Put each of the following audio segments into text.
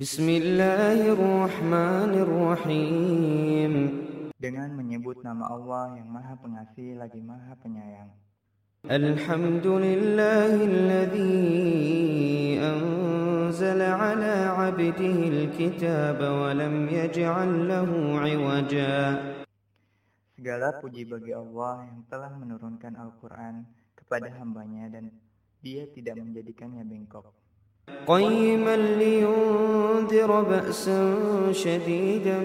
Bismillahirrahmanirrahim. Dengan menyebut nama Allah yang Maha Pengasih lagi Maha Penyayang. Alhamdulillahilladzi anzala ala 'abdihi al-kitaba wa lam yaj'al lahu 'iwaja. Segala puji bagi Allah yang telah menurunkan Al-Quran kepada hambanya dan dia tidak menjadikannya bengkok. قيما لينذر بأسا شديدا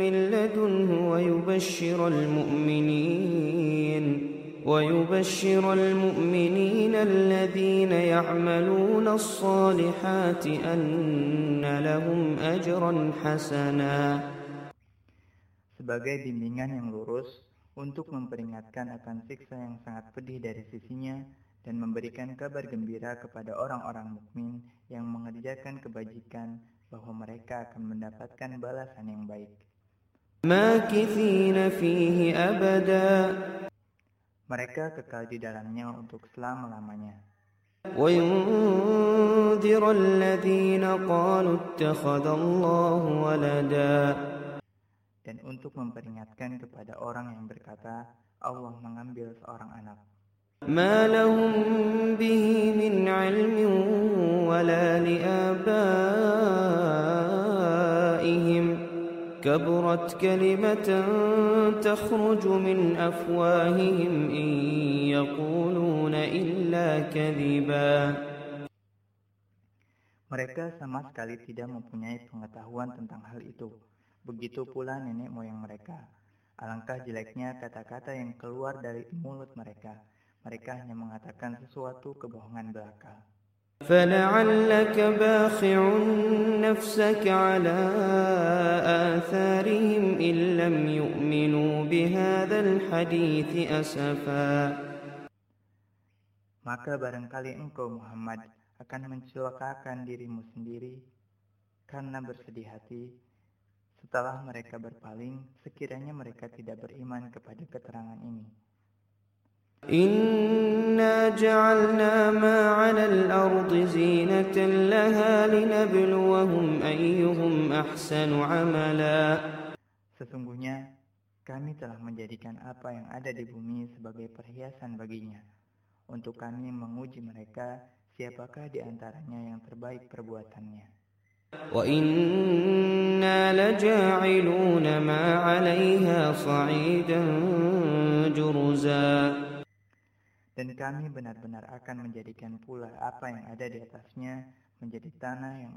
من لدنه ويبشر المؤمنين ويبشر المؤمنين الذين يعملون الصالحات أن لهم أجرا حسنا. Sebagai bimbingan yang lurus untuk memperingatkan akan siksa yang sangat pedih dari sisinya dan memberikan kabar gembira kepada orang-orang mukmin yang mengerjakan kebajikan bahwa mereka akan mendapatkan balasan yang baik. Mereka kekal di dalamnya untuk selama-lamanya. Dan untuk memperingatkan kepada orang yang berkata, Allah mengambil seorang anak. ما لهم به من علم ولا لآبائهم كبرت كلمة تخرج من أفواههم إن يقولون إلا كذبا Mereka sama sekali tidak mempunyai pengetahuan tentang hal itu. Begitu pula nenek moyang mereka. Alangkah jeleknya kata-kata yang keluar dari mulut mereka. Mereka hanya mengatakan sesuatu kebohongan belaka. فلعلك باخع نفسك على آثارهم إن لم يؤمنوا بهذا الحديث أسفا Maka barangkali engkau Muhammad akan mencelakakan dirimu sendiri karena bersedih hati setelah mereka berpaling sekiranya mereka tidak beriman kepada keterangan ini. إنا جعلنا ما على الأرض زينة لها لنبلوهم أيهم أحسن عملا Sesungguhnya kami telah menjadikan apa yang ada di bumi sebagai perhiasan baginya untuk kami menguji mereka siapakah di antaranya yang terbaik perbuatannya. وإنا لجاعلون ما عليها صعيدا جرزا Dan kami benar-benar akan menjadikan pula apa yang ada di atasnya menjadi tanah yang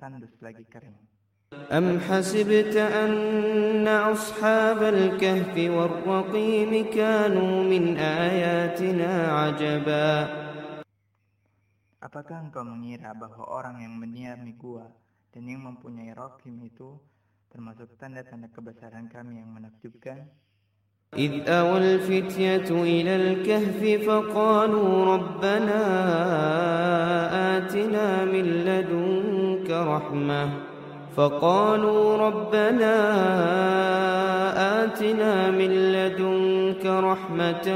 tandus lagi kering. أم حسبت أن أصحاب الكهف والرقيم كانوا من آياتنا عجبا Apakah engkau mengira bahwa orang yang mendiami gua dan yang mempunyai rokim itu termasuk tanda-tanda kebesaran kami yang menakjubkan? إذ أوى الفتية إلى الكهف فقالوا ربنا آتنا من لدنك رحمة. فقالوا ربنا آتنا من لدنك رحمة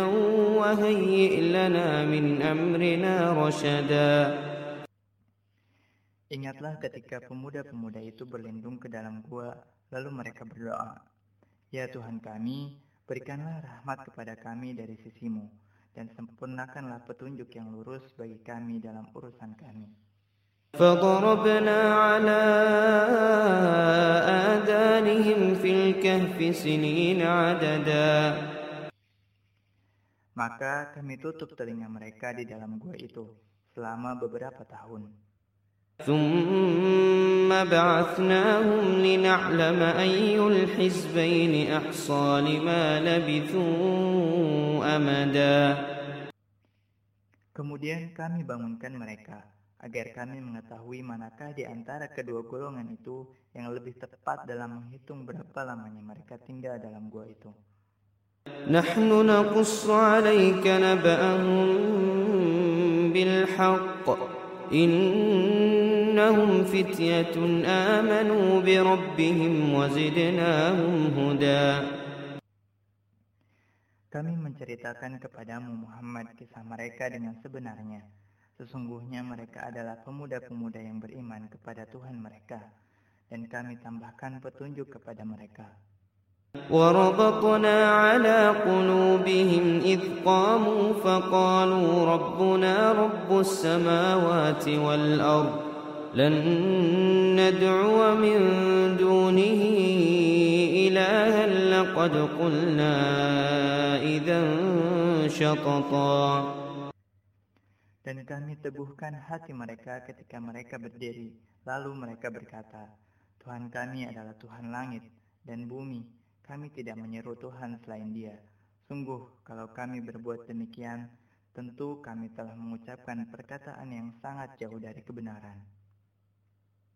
وهيئ لنا من أمرنا رشدا. Ingatlah ketika pemuda-pemuda itu berlindung ke dalam gua, lalu mereka berdoa, Ya Tuhan kami, berikanlah rahmat kepada kami dari sisimu, dan sempurnakanlah petunjuk yang lurus bagi kami dalam urusan kami. فضربنا على آذانهم في الكهف سنين عددا Maka kami tutup telinga mereka di dalam gua itu selama beberapa tahun. ثم بعثناهم لنعلم أي الحزبين أحصى لما لبثوا أمدا Kemudian kami bangunkan mereka agar kami mengetahui manakah di antara kedua golongan itu yang lebih tepat dalam menghitung berapa lamanya mereka tinggal dalam gua itu. نحن نقص عليك نبأهم بالحق إنهم فتية آمنوا بربهم وزدناهم هدى Kami menceritakan kepadamu Muhammad kisah mereka dengan sebenarnya. Sesungguhnya mereka adalah pemuda-pemuda yang beriman kepada Tuhan mereka dan kami tambahkan petunjuk kepada mereka. وربطنا على قلوبهم إذ قاموا فقالوا ربنا رب السماوات والأرض لن ندعو من دونه إلها لقد قلنا إذا شططا Dan kami teguhkan hati mereka ketika mereka berdiri. Lalu mereka berkata, Tuhan kami adalah Tuhan langit dan bumi. Kami tidak menyeru Tuhan selain dia. Sungguh, kalau kami berbuat demikian, tentu kami telah mengucapkan perkataan yang sangat jauh dari kebenaran.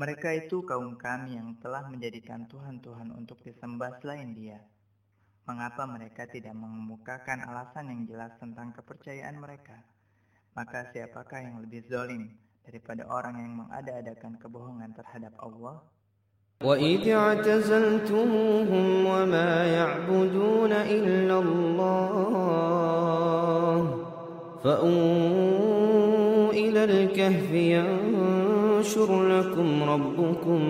Mereka itu kaum kami yang telah menjadikan Tuhan-Tuhan untuk disembah selain dia. Mengapa mereka tidak mengemukakan alasan yang jelas tentang kepercayaan mereka? Maka siapakah yang lebih zolim daripada orang yang mengada-adakan kebohongan terhadap Allah? وَإِذْ اعْتَزَلْتُمُوهُمْ وَمَا يَعْبُدُونَ إِلَّا اللَّهَ فَأْوُوا إِلَى الْكَهْفِ ينشر لكم ربكم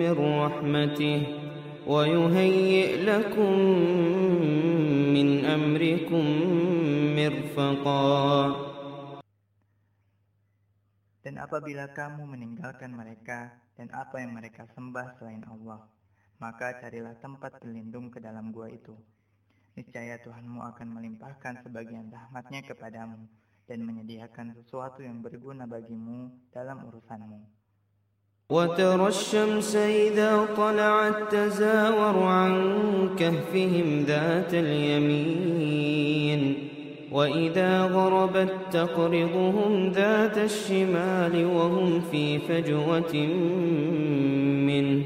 من رحمته ويهيئ لكم من أمركم مرفقا Dan apabila kamu meninggalkan mereka dan apa yang mereka sembah selain Allah, maka carilah tempat berlindung ke dalam gua itu. Niscaya Tuhanmu akan melimpahkan sebagian rahmatnya kepadamu dan menyediakan sesuatu yang berguna bagimu dalam urusanmu. وترى الشمس إذا طلعت تزاور عن كهفهم ذات اليمين وإذا غربت تقرضهم ذات الشمال وهم في فجوة منه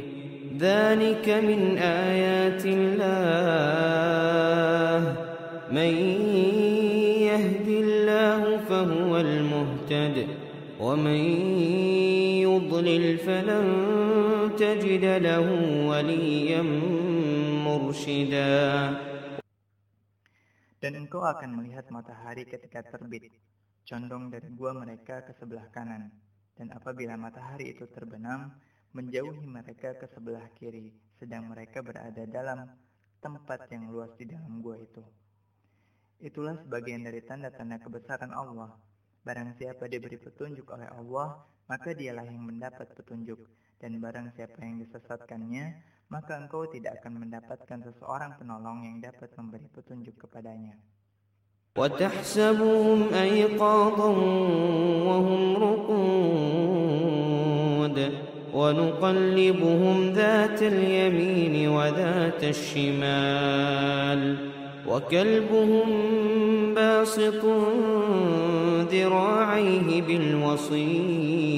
ذلك من آيات الله من المهتد ومن يضلل فلن تجد له وليا مرشدا Dan engkau akan melihat matahari ketika terbit, condong dari gua mereka ke sebelah kanan. Dan apabila matahari itu terbenam, menjauhi mereka ke sebelah kiri, sedang mereka berada dalam tempat yang luas di dalam gua itu. Itulah sebagian dari tanda-tanda kebesaran Allah. Barang siapa diberi petunjuk oleh Allah, maka dialah yang mendapat petunjuk. Dan barang siapa yang disesatkannya, maka engkau tidak akan mendapatkan seseorang penolong yang dapat memberi petunjuk kepadanya. وتحسبهم أيقاظا وهم رقود ونقلبهم ذات اليمين وذات الشمال وكلبهم باسط ذراعيه بالوصيد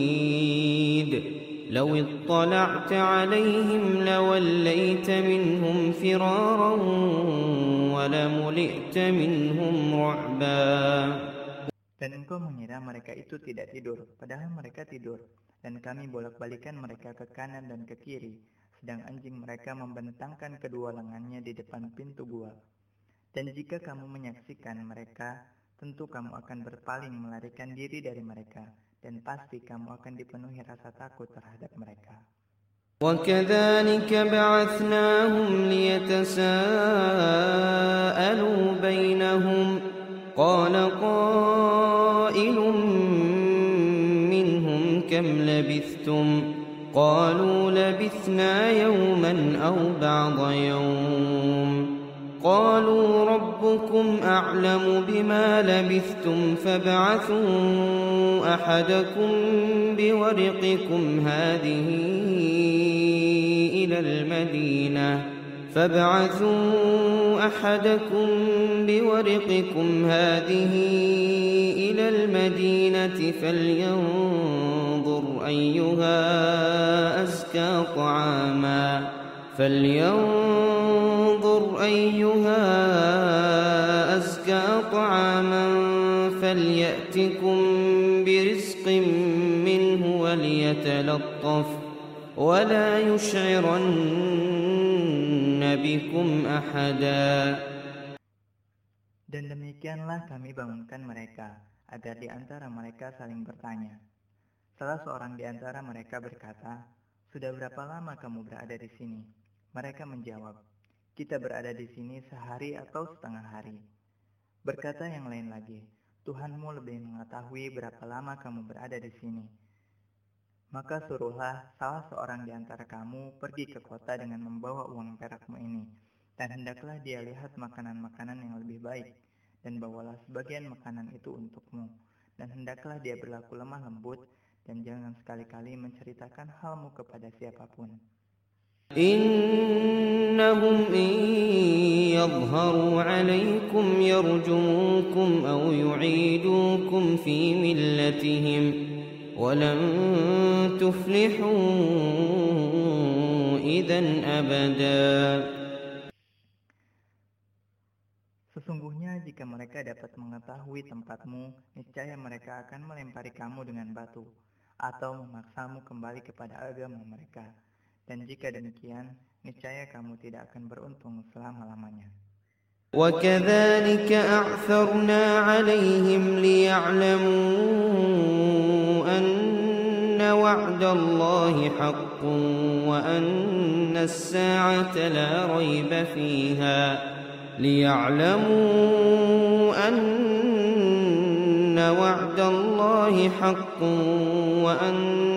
لو اطلعت عليهم لوليت منهم فرارا ولملئت منهم رعبا Dan engkau mengira mereka itu tidak tidur, padahal mereka tidur. Dan kami bolak-balikan mereka ke kanan dan ke kiri, sedang anjing mereka membentangkan kedua lengannya di depan pintu gua. Dan jika kamu menyaksikan mereka, tentu kamu akan berpaling melarikan diri dari mereka, dan pasti kamu akan dipenuhi rasa takut terhadap mereka. وكذلك بعثناهم ليتساءلوا بينهم قال قائل منهم كم لبثتم قالوا لبثنا يوما أو بعض يوم قالوا ربكم أعلم بما لبثتم فابعثوا أحدكم بورقكم هذه إلى المدينة فابعثوا أحدكم بورقكم هذه إلى المدينة فلينظر أيها أزكى طعاما فلينظر أيها أزكى طعاما فليأتكم برزق منه وليتلطف ولا يشعرن بكم أحدا Dan demikianlah kami bangunkan mereka, agar di antara mereka saling bertanya. Salah seorang di antara mereka berkata, Sudah berapa lama kamu berada di sini? Mereka menjawab, kita berada di sini sehari atau setengah hari. Berkata yang lain lagi, Tuhanmu lebih mengetahui berapa lama kamu berada di sini. Maka suruhlah salah seorang di antara kamu pergi ke kota dengan membawa uang perakmu ini dan hendaklah dia lihat makanan-makanan yang lebih baik, dan bawalah sebagian makanan itu untukmu. Dan hendaklah dia berlaku lemah lembut, dan jangan sekali-kali menceritakan halmu kepada siapa pun. إنهم إن يظهروا عليكم يرجموكم أو يعيدوكم في ملتهم ولن تفلحوا إذا أبداً Sesungguhnya jika mereka dapat mengetahui tempatmu, niscaya mereka akan melempari kamu dengan batu, atau memaksamu kembali kepada agama mereka. Dan jika demikian, niscaya kamu tidak akan beruntung selama-lamanya. وكذلك أعثرنا عليهم ليعلموا أن وعد الله حق وأن الساعة لا ريب فيها ليعلموا أن وعد الله حق وأن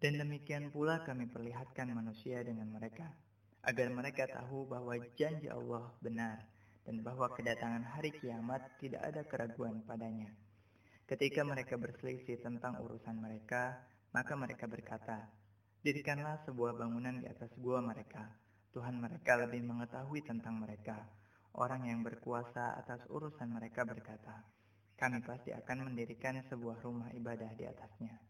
Dan demikian pula kami perlihatkan manusia dengan mereka, agar mereka tahu bahwa janji Allah benar dan bahwa kedatangan hari kiamat tidak ada keraguan padanya. Ketika mereka berselisih tentang urusan mereka, maka mereka berkata, Dirikanlah sebuah bangunan di atas gua mereka. Tuhan mereka lebih mengetahui tentang mereka. Orang yang berkuasa atas urusan mereka berkata, kami pasti akan mendirikan sebuah rumah ibadah di atasnya.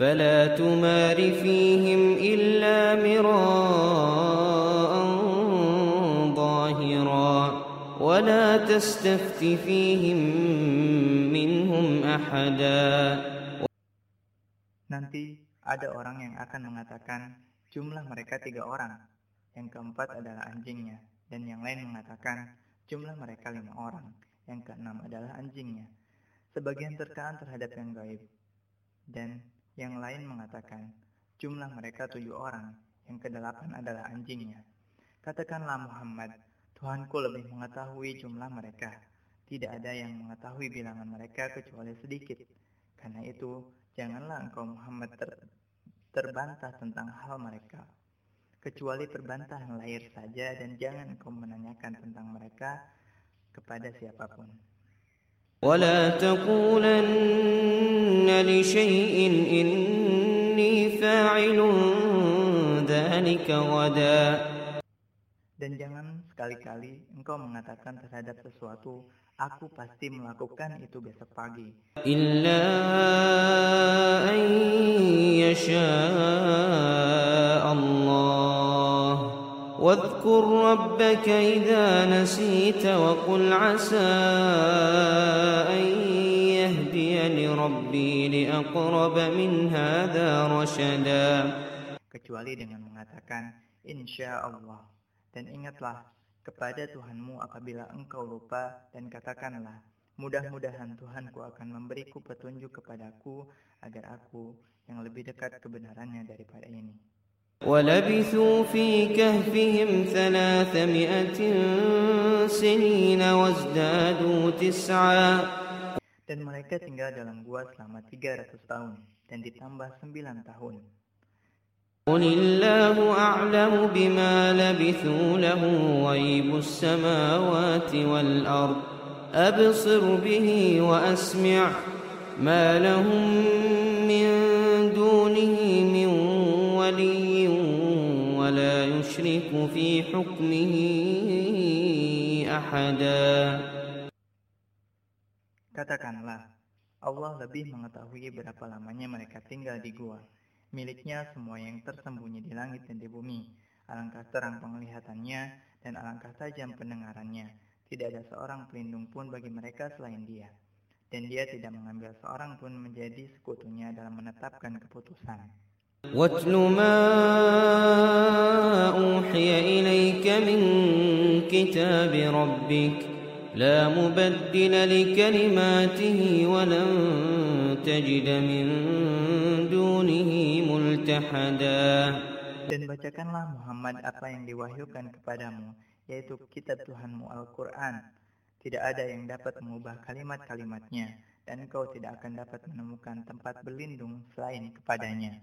فلا تمار فيهم إلا مراء ظاهرا ولا تستفت فيهم منهم أحدا Nanti ada orang yang akan mengatakan jumlah mereka tiga orang, yang keempat adalah anjingnya, dan yang lain mengatakan jumlah mereka lima orang, yang keenam adalah anjingnya. Sebagian terkaan terhadap yang gaib, dan yang lain mengatakan jumlah mereka tujuh orang, yang kedelapan adalah anjingnya. Katakanlah Muhammad, Tuhanku lebih mengetahui jumlah mereka. Tidak ada yang mengetahui bilangan mereka kecuali sedikit. Karena itu, janganlah engkau Muhammad ter terbantah tentang hal mereka. Kecuali perbantahan lahir saja dan jangan engkau menanyakan tentang mereka kepada siapa pun. ولا تقولن لشيء إني فاعل ذلك غدا Dan jangan sekali-kali engkau mengatakan terhadap sesuatu, aku pasti melakukan itu besok pagi. إلا أن يشاء الله واذكر ربك إذا نسيت وقل عسى أن يهديني ربي لأقرب من هذا رشدا Kecuali dengan mengatakan, Insya Allah. Dan ingatlah, kepada Tuhanmu apabila engkau lupa dan katakanlah, mudah-mudahan Tuhanku akan memberiku petunjuk kepadaku agar aku yang lebih dekat kebenarannya daripada ini. ولبثوا في كهفهم ثلاثمائة سنين وازدادوا تسعا Dan mereka tinggal dalam gua selama 300 tahun dan ditambah 9 tahun. قل الله أعلم بما لبثوا له غيب السماوات والأرض أبصر به وأسمع ما لهم يشرك في حكمه أحدا Katakanlah, Allah lebih mengetahui berapa lamanya mereka tinggal di gua. Miliknya semua yang tersembunyi di langit dan di bumi. Alangkah terang penglihatannya dan alangkah tajam pendengarannya. Tidak ada seorang pelindung pun bagi mereka selain dia. Dan dia tidak mengambil seorang pun menjadi sekutunya dalam menetapkan keputusan. واتل ما أوحي إليك من كتاب ربك لا مبدل لكلماته ولن تجد من دونه ملتحدا Dan bacakanlah Muhammad apa yang diwahyukan kepadamu, yaitu kitab Tuhanmu Al-Quran. Tidak ada yang dapat mengubah kalimat-kalimatnya, dan engkau tidak akan dapat menemukan tempat berlindung selain kepadanya.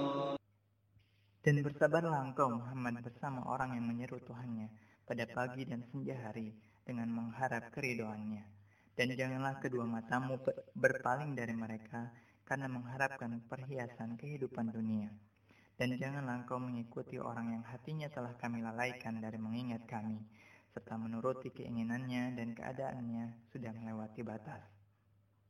Dan bersabarlah engkau Muhammad bersama orang yang menyeru Tuhannya pada pagi dan senja hari dengan mengharap keridoannya. Dan janganlah kedua matamu berpaling dari mereka karena mengharapkan perhiasan kehidupan dunia. Dan janganlah engkau mengikuti orang yang hatinya telah kami lalaikan dari mengingat kami, serta menuruti keinginannya dan keadaannya sudah melewati batas.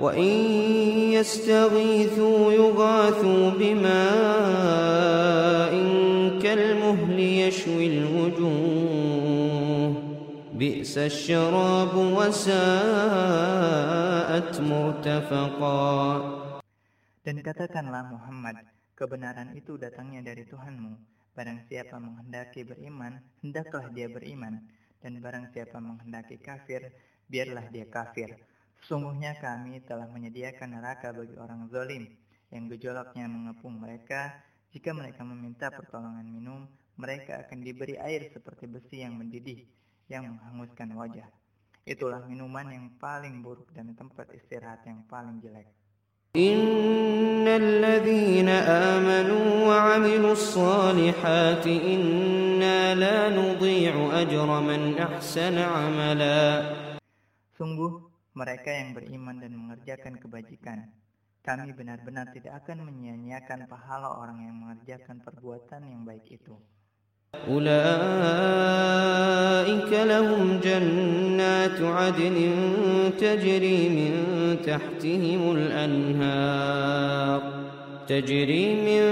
وإن يستغيثوا يغاثوا بماء كالمهل يشوي الوجوه بئس الشراب وساءت مرتفقا Dan katakanlah Muhammad, kebenaran itu datangnya dari Tuhanmu. Barang siapa menghendaki beriman, hendaklah dia beriman. Dan barang siapa menghendaki kafir, biarlah dia kafir. Sungguhnya kami telah menyediakan neraka bagi orang zalim, yang gejolaknya mengepung mereka. Jika mereka meminta pertolongan minum, mereka akan diberi air seperti besi yang mendidih, yang menghanguskan wajah. Itulah minuman yang paling buruk dan tempat istirahat yang paling jelek. إن الذين آمنوا وعملوا الصالحات إنا لا نضيع أجر من أحسن عملا Sungguh, mereka yang beriman dan mengerjakan kebajikan, kami benar-benar tidak akan menyia-nyiakan pahala orang yang mengerjakan perbuatan yang baik itu. أولئك لهم جنات عدن تجري من تحتهم الأنهار تجري من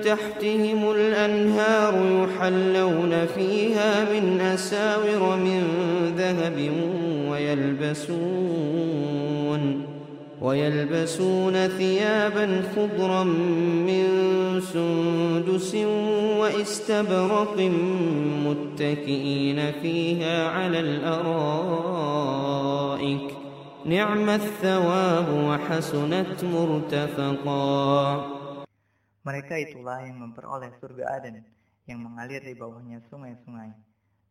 تحتهم الأنهار يحلون فيها من أساور من ذهب ويلبسون ويلبسون ثيابا خضرا من سندس واستبرق متكئين فيها على الارائك نعم الثواب وحسنت مرتفقا Mereka itulah yang memperoleh surga Aden, yang mengalir di bawahnya sungai-sungai.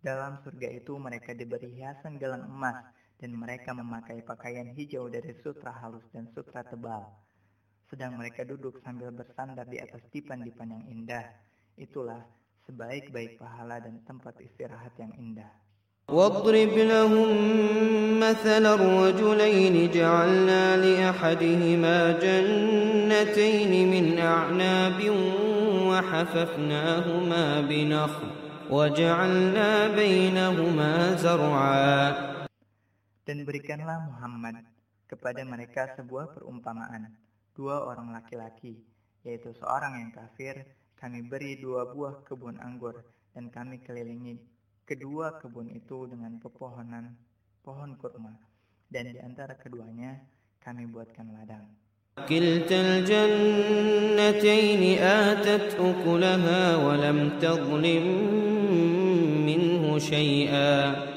Dalam surga itu mereka diberi hiasan gelang emas, dan mereka memakai pakaian hijau dari sutra halus dan sutra tebal. sedang mereka duduk sambil bersandar di atas dipan-dipan yang indah. Itulah sebaik-baik pahala dan tempat istirahat yang indah. واضرب لهم مثل الرجلين جعلنا لأحدهما جنتين من أعناب وحففناهما بنخل وجعلنا بينهما زرعا Dan berikanlah Muhammad kepada mereka sebuah perumpamaan. Dua orang laki-laki, yaitu seorang yang kafir, kami beri dua buah kebun anggur, dan kami kelilingi kedua kebun itu dengan pepohonan pohon kurma. Dan di antara keduanya, kami buatkan ladang. كلتا الجنتين آتت أكلها ولم تظلم منه شيئا وفجرنا خلالهما نهرا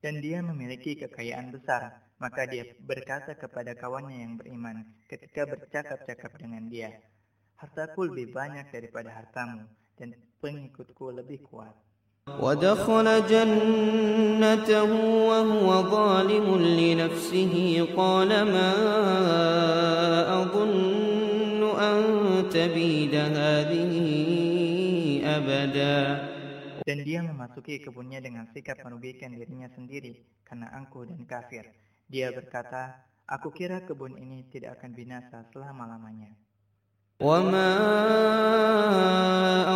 Dan dia memiliki kekayaan besar, maka dia berkata kepada kawannya yang beriman ketika bercakap-cakap dengan dia, Hartaku lebih banyak daripada hartamu, dan pengikutku lebih kuat. ودخل جنته وهو ظالم لنفسه قال ما أظن أن تبيد هذه أبدا Dan dia memasuki kebunnya dengan sikap merugikan dirinya sendiri karena angkuh dan kafir. Dia berkata, Aku kira kebun ini tidak akan binasa selama-lamanya. وما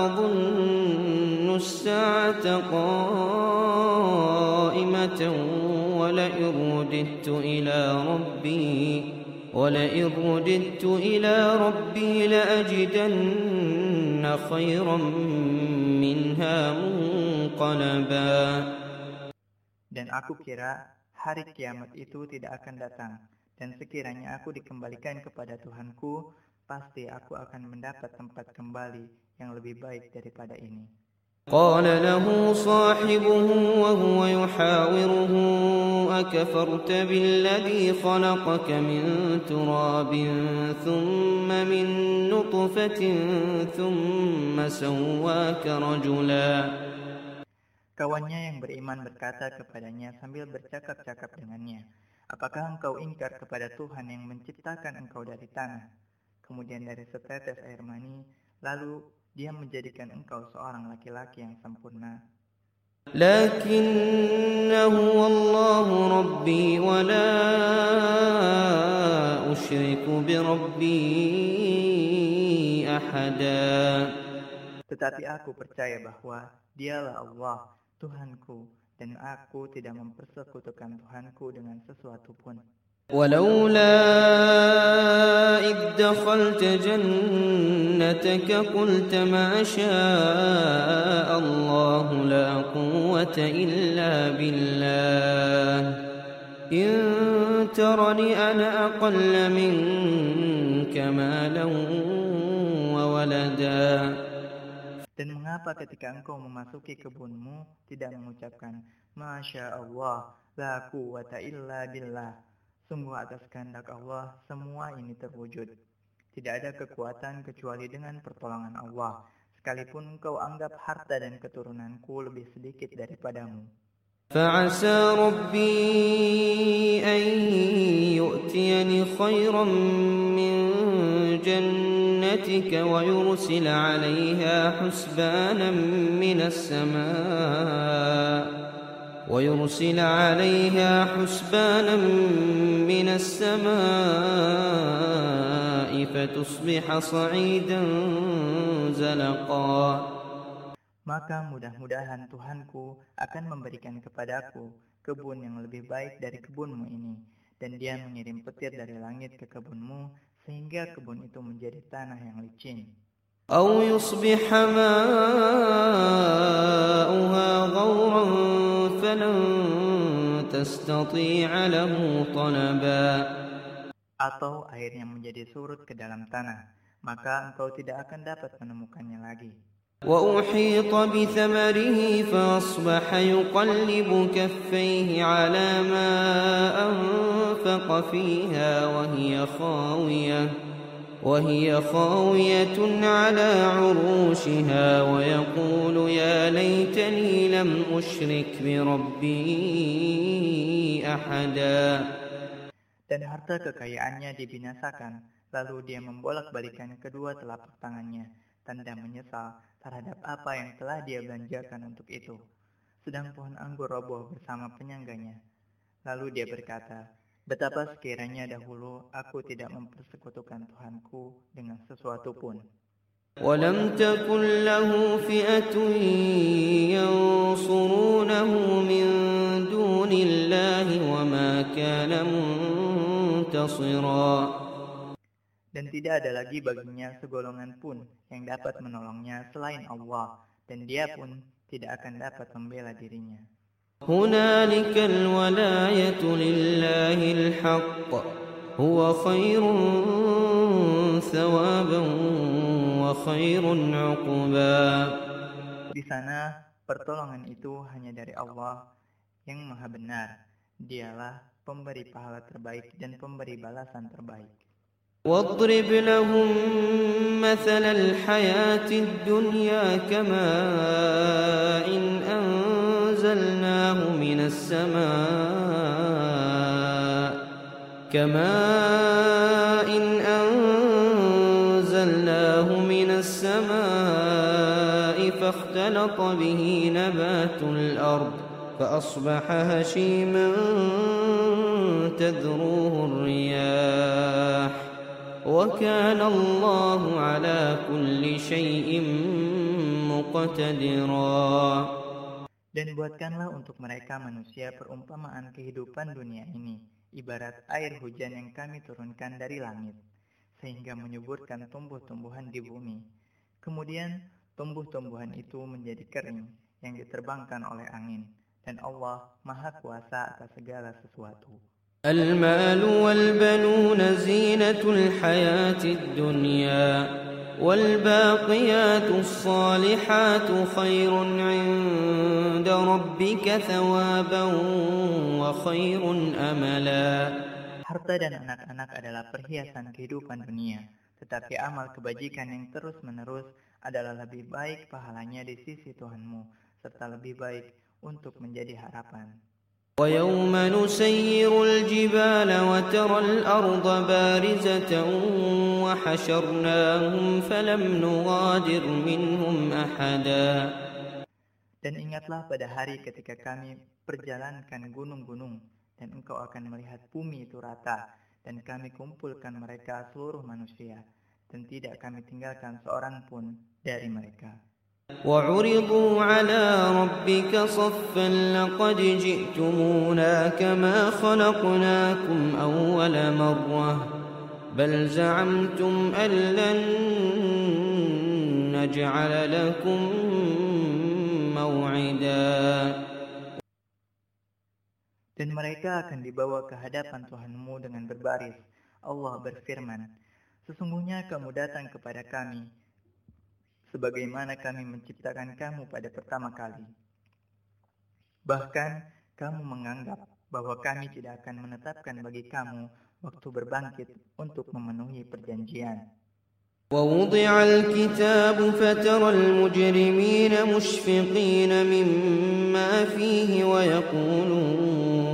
أظن الساعة قائمة ولئن رددت إلى ربي ولئن رددت إلى ربي لأجدن خيرا منها منقلبا Dan aku kira hari kiamat itu tidak akan datang. Dan sekiranya aku dikembalikan kepada Tuhanku, pasti aku akan mendapat tempat kembali yang lebih baik daripada ini. قال له صاحبه وهو يحاوره أكفرت بالذي خلقك من تراب ثم من نطفة ثم سواك رجلا Kawannya yang beriman berkata kepadanya sambil bercakap-cakap dengannya, Apakah engkau ingkar kepada Tuhan yang menciptakan engkau dari tanah, kemudian dari setetes air mani, lalu dia menjadikan engkau seorang laki-laki yang sempurna. Lakinnahu Allahu Rabbi wa la usyriku bi Rabbi ahada. Tetapi aku percaya bahwa dialah Allah, Tuhanku, dan aku tidak mempersekutukan Tuhanku dengan sesuatu pun. ولولا إذ دخلت جنتك قلت ما شاء الله لا قوة إلا بالله إن ترني أنا أقل منك مالا وولدا Dan mengapa ketika engkau memasuki kebunmu tidak mengucapkan Masya Allah, la quwata illa billah. Sungguh atas kehendak Allah semua ini terwujud. Tidak ada kekuatan kecuali dengan pertolongan Allah. Sekalipun engkau anggap harta dan keturunanku lebih sedikit daripadamu. فعسى ربي أن يؤتيني خيرا من جنتك ويرسل عليها حسبانا من السماء ويرسل عليها حسبانا من السماء فتصبح صعيدا زلقا Maka mudah-mudahan Tuhanku akan memberikan kepadaku kebun yang lebih baik dari kebunmu ini. Dan dia mengirim petir dari langit ke kebunmu sehingga kebun itu menjadi tanah yang licin. أو يصبح ماؤها غورا فلن تستطيع له طلبا Atau airnya menjadi surut ke dalam tanah, maka engkau tidak akan dapat menemukannya lagi. وأحيط بثمره فأصبح يقلب كفيه على ما أنفق فيها وهي خاوية وهي خاوية على عروشها ويقول يا ليتني لم أشرك بربي أحدا Dan harta kekayaannya dibinasakan, lalu dia membolak-balikan kedua telapak tangannya, tanda menyesal terhadap apa yang telah dia belanjakan untuk itu. Sedang pohon anggur roboh bersama penyangganya. Lalu dia berkata, Betapa sekiranya dahulu aku tidak mempersekutukan Tuhanku dengan sesuatu pun. ولم تكن له فئة ينصرونه من دون الله وما كان منتصرا Dan tidak ada lagi baginya segolongan pun yang dapat menolongnya selain Allah, dan dia pun tidak akan dapat membela dirinya. هنالك الولاية لله الحق هو خير ثوابا وخير عقبا Di sana, pertolongan itu hanya dari Allah yang maha benar. Dialah pemberi pahala terbaik dan pemberi balasan terbaik. واضرب لهم مثل الحياة الدنيا كماء إن أنزلناه من السماء كماء إن أنزلناه من السماء فاختلط به نبات الأرض فأصبح هشيما تذروه الرياح وكان الله على كل شيء مقتدرا Dan buatkanlah untuk mereka manusia perumpamaan kehidupan dunia ini, ibarat air hujan yang kami turunkan dari langit, sehingga menyuburkan tumbuh-tumbuhan di bumi. Kemudian, tumbuh-tumbuhan itu menjadi kering, yang diterbangkan oleh angin, dan Allah Maha Kuasa atas segala sesuatu. المال والبنون زينة الحياة الدنيا والباقيات الصالحات خير عند ربك ثوابا وخير أملا Harta dan anak-anak adalah perhiasan kehidupan dunia, tetapi amal kebajikan yang terus-menerus adalah lebih baik pahalanya di sisi Tuhanmu, serta lebih baik untuk menjadi harapan. ويوم نسير الجبال وترى الأرض بارزة وحشرناهم فلم نغادر منهم أحدا Dan ingatlah pada hari ketika kami perjalankan gunung-gunung, dan engkau akan melihat bumi itu rata, dan kami kumpulkan mereka seluruh manusia, dan tidak kami tinggalkan seorang pun dari mereka. وعرضوا على ربك صفا لقد جئتمونا كما خلقناكم أول مرة بل زعمتم أن لن نجعل لكم موعدا Dan mereka akan dibawa ke hadapan Tuhanmu dengan berbaris. Allah berfirman, Sesungguhnya kamu datang kepada kami, sebagaimana kami menciptakan kamu pada pertama kali. Bahkan, kamu menganggap bahwa kami tidak akan menetapkan bagi kamu waktu berbangkit untuk memenuhi perjanjian. ووضع الكتاب فترى المجرمين مشفقين مما فيه ويقولون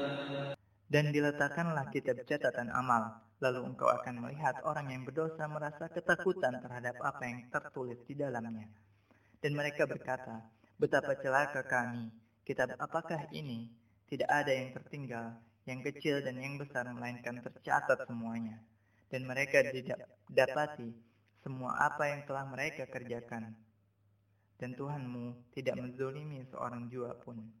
Dan diletakkanlah kitab catatan amal, lalu engkau akan melihat orang yang berdosa merasa ketakutan terhadap apa yang tertulis di dalamnya. Dan mereka berkata, betapa celaka kami, kitab apakah ini? Tidak ada yang tertinggal, yang kecil dan yang besar melainkan tercatat semuanya. Dan mereka tidak dapati semua apa yang telah mereka kerjakan. Dan Tuhanmu tidak menzolimi seorang jua pun.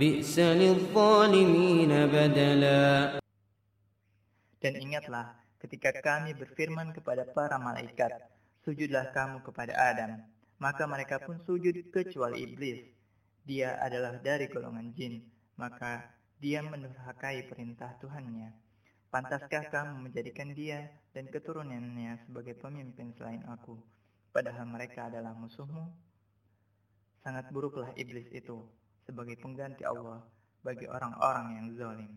بئس للظالمين بدلا Dan ingatlah ketika kami berfirman kepada para malaikat, sujudlah kamu kepada Adam. Maka mereka pun sujud kecuali iblis. Dia adalah dari golongan jin, maka dia mendurhakai perintah Tuhannya. Pantaskah kamu menjadikan dia dan keturunannya sebagai pemimpin selain aku, padahal mereka adalah musuhmu? Sangat buruklah iblis itu sebagai pengganti Allah bagi orang-orang yang zalim.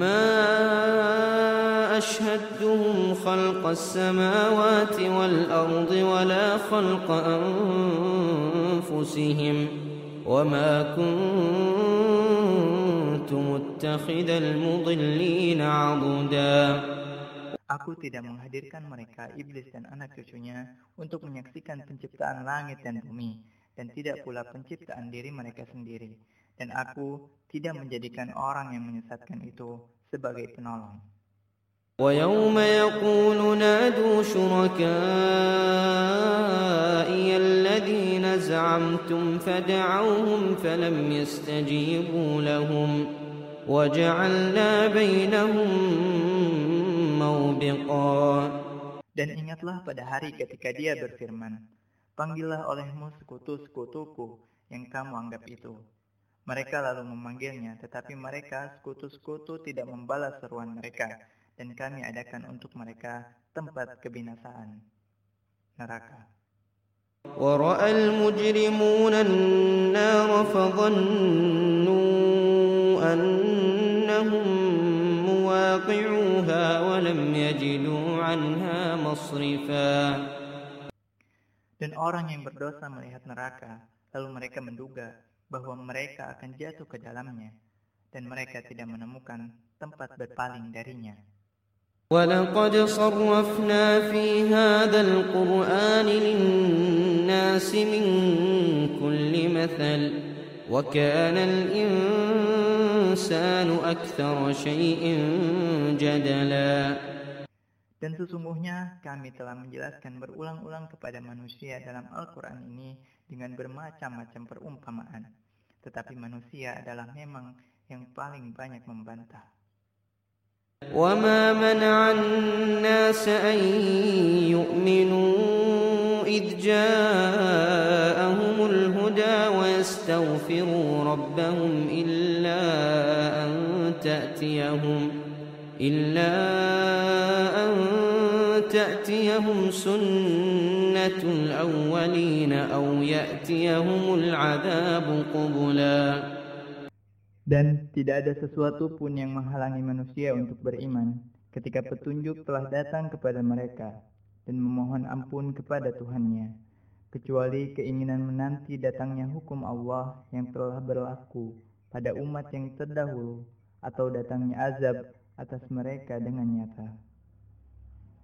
ما أشهدتهم خلق السماوات والأرض ولا خلق أنفسهم وما كنت متخذ المضلين عضدا Aku tidak menghadirkan mereka, iblis dan anak cucunya, untuk menyaksikan penciptaan langit dan bumi, dan tidak pula penciptaan diri mereka sendiri dan aku tidak menjadikan orang yang menyesatkan itu sebagai penolong. ويوم يقول نادوا شركائي الذين زعمتم فدعوهم فلم يستجيبوا لهم وجعلنا بينهم موبقا Dan ingatlah pada hari ketika dia berfirman, Panggillah olehmu sekutu-sekutuku yang kamu anggap itu, mereka lalu memanggilnya, tetapi mereka sekutu-sekutu tidak membalas seruan mereka, dan kami adakan untuk mereka tempat kebinasaan, neraka. ورأى المجرمون النار فظنوا أنهم مواقعوها ولم يجدوا عنها مصرفا Dan orang yang berdosa melihat neraka, lalu mereka menduga bahwa mereka akan jatuh ke dalamnya dan mereka tidak menemukan tempat berpaling darinya. ولقد صرفنا في هذا القرآن للناس من كل مثل وكان الإنسان أكثر شيء جدلا Dan sesungguhnya kami telah menjelaskan berulang-ulang kepada manusia dalam Al-Quran ini dengan bermacam-macam perumpamaan. Tetapi manusia adalah memang yang paling banyak membantah. وما منع الناس أن يؤمنوا إذ جاءهم الهدى ويستغفروا ربهم إلا أن تأتيهم إلا أن تأتيهم سنة الأولين أو يأتيهم العذاب قبلا Dan tidak ada sesuatu pun yang menghalangi manusia untuk beriman ketika petunjuk telah datang kepada mereka dan memohon ampun kepada Tuhannya, kecuali keinginan menanti datangnya hukum Allah yang telah berlaku pada umat yang terdahulu atau datangnya azab atas mereka dengan nyata.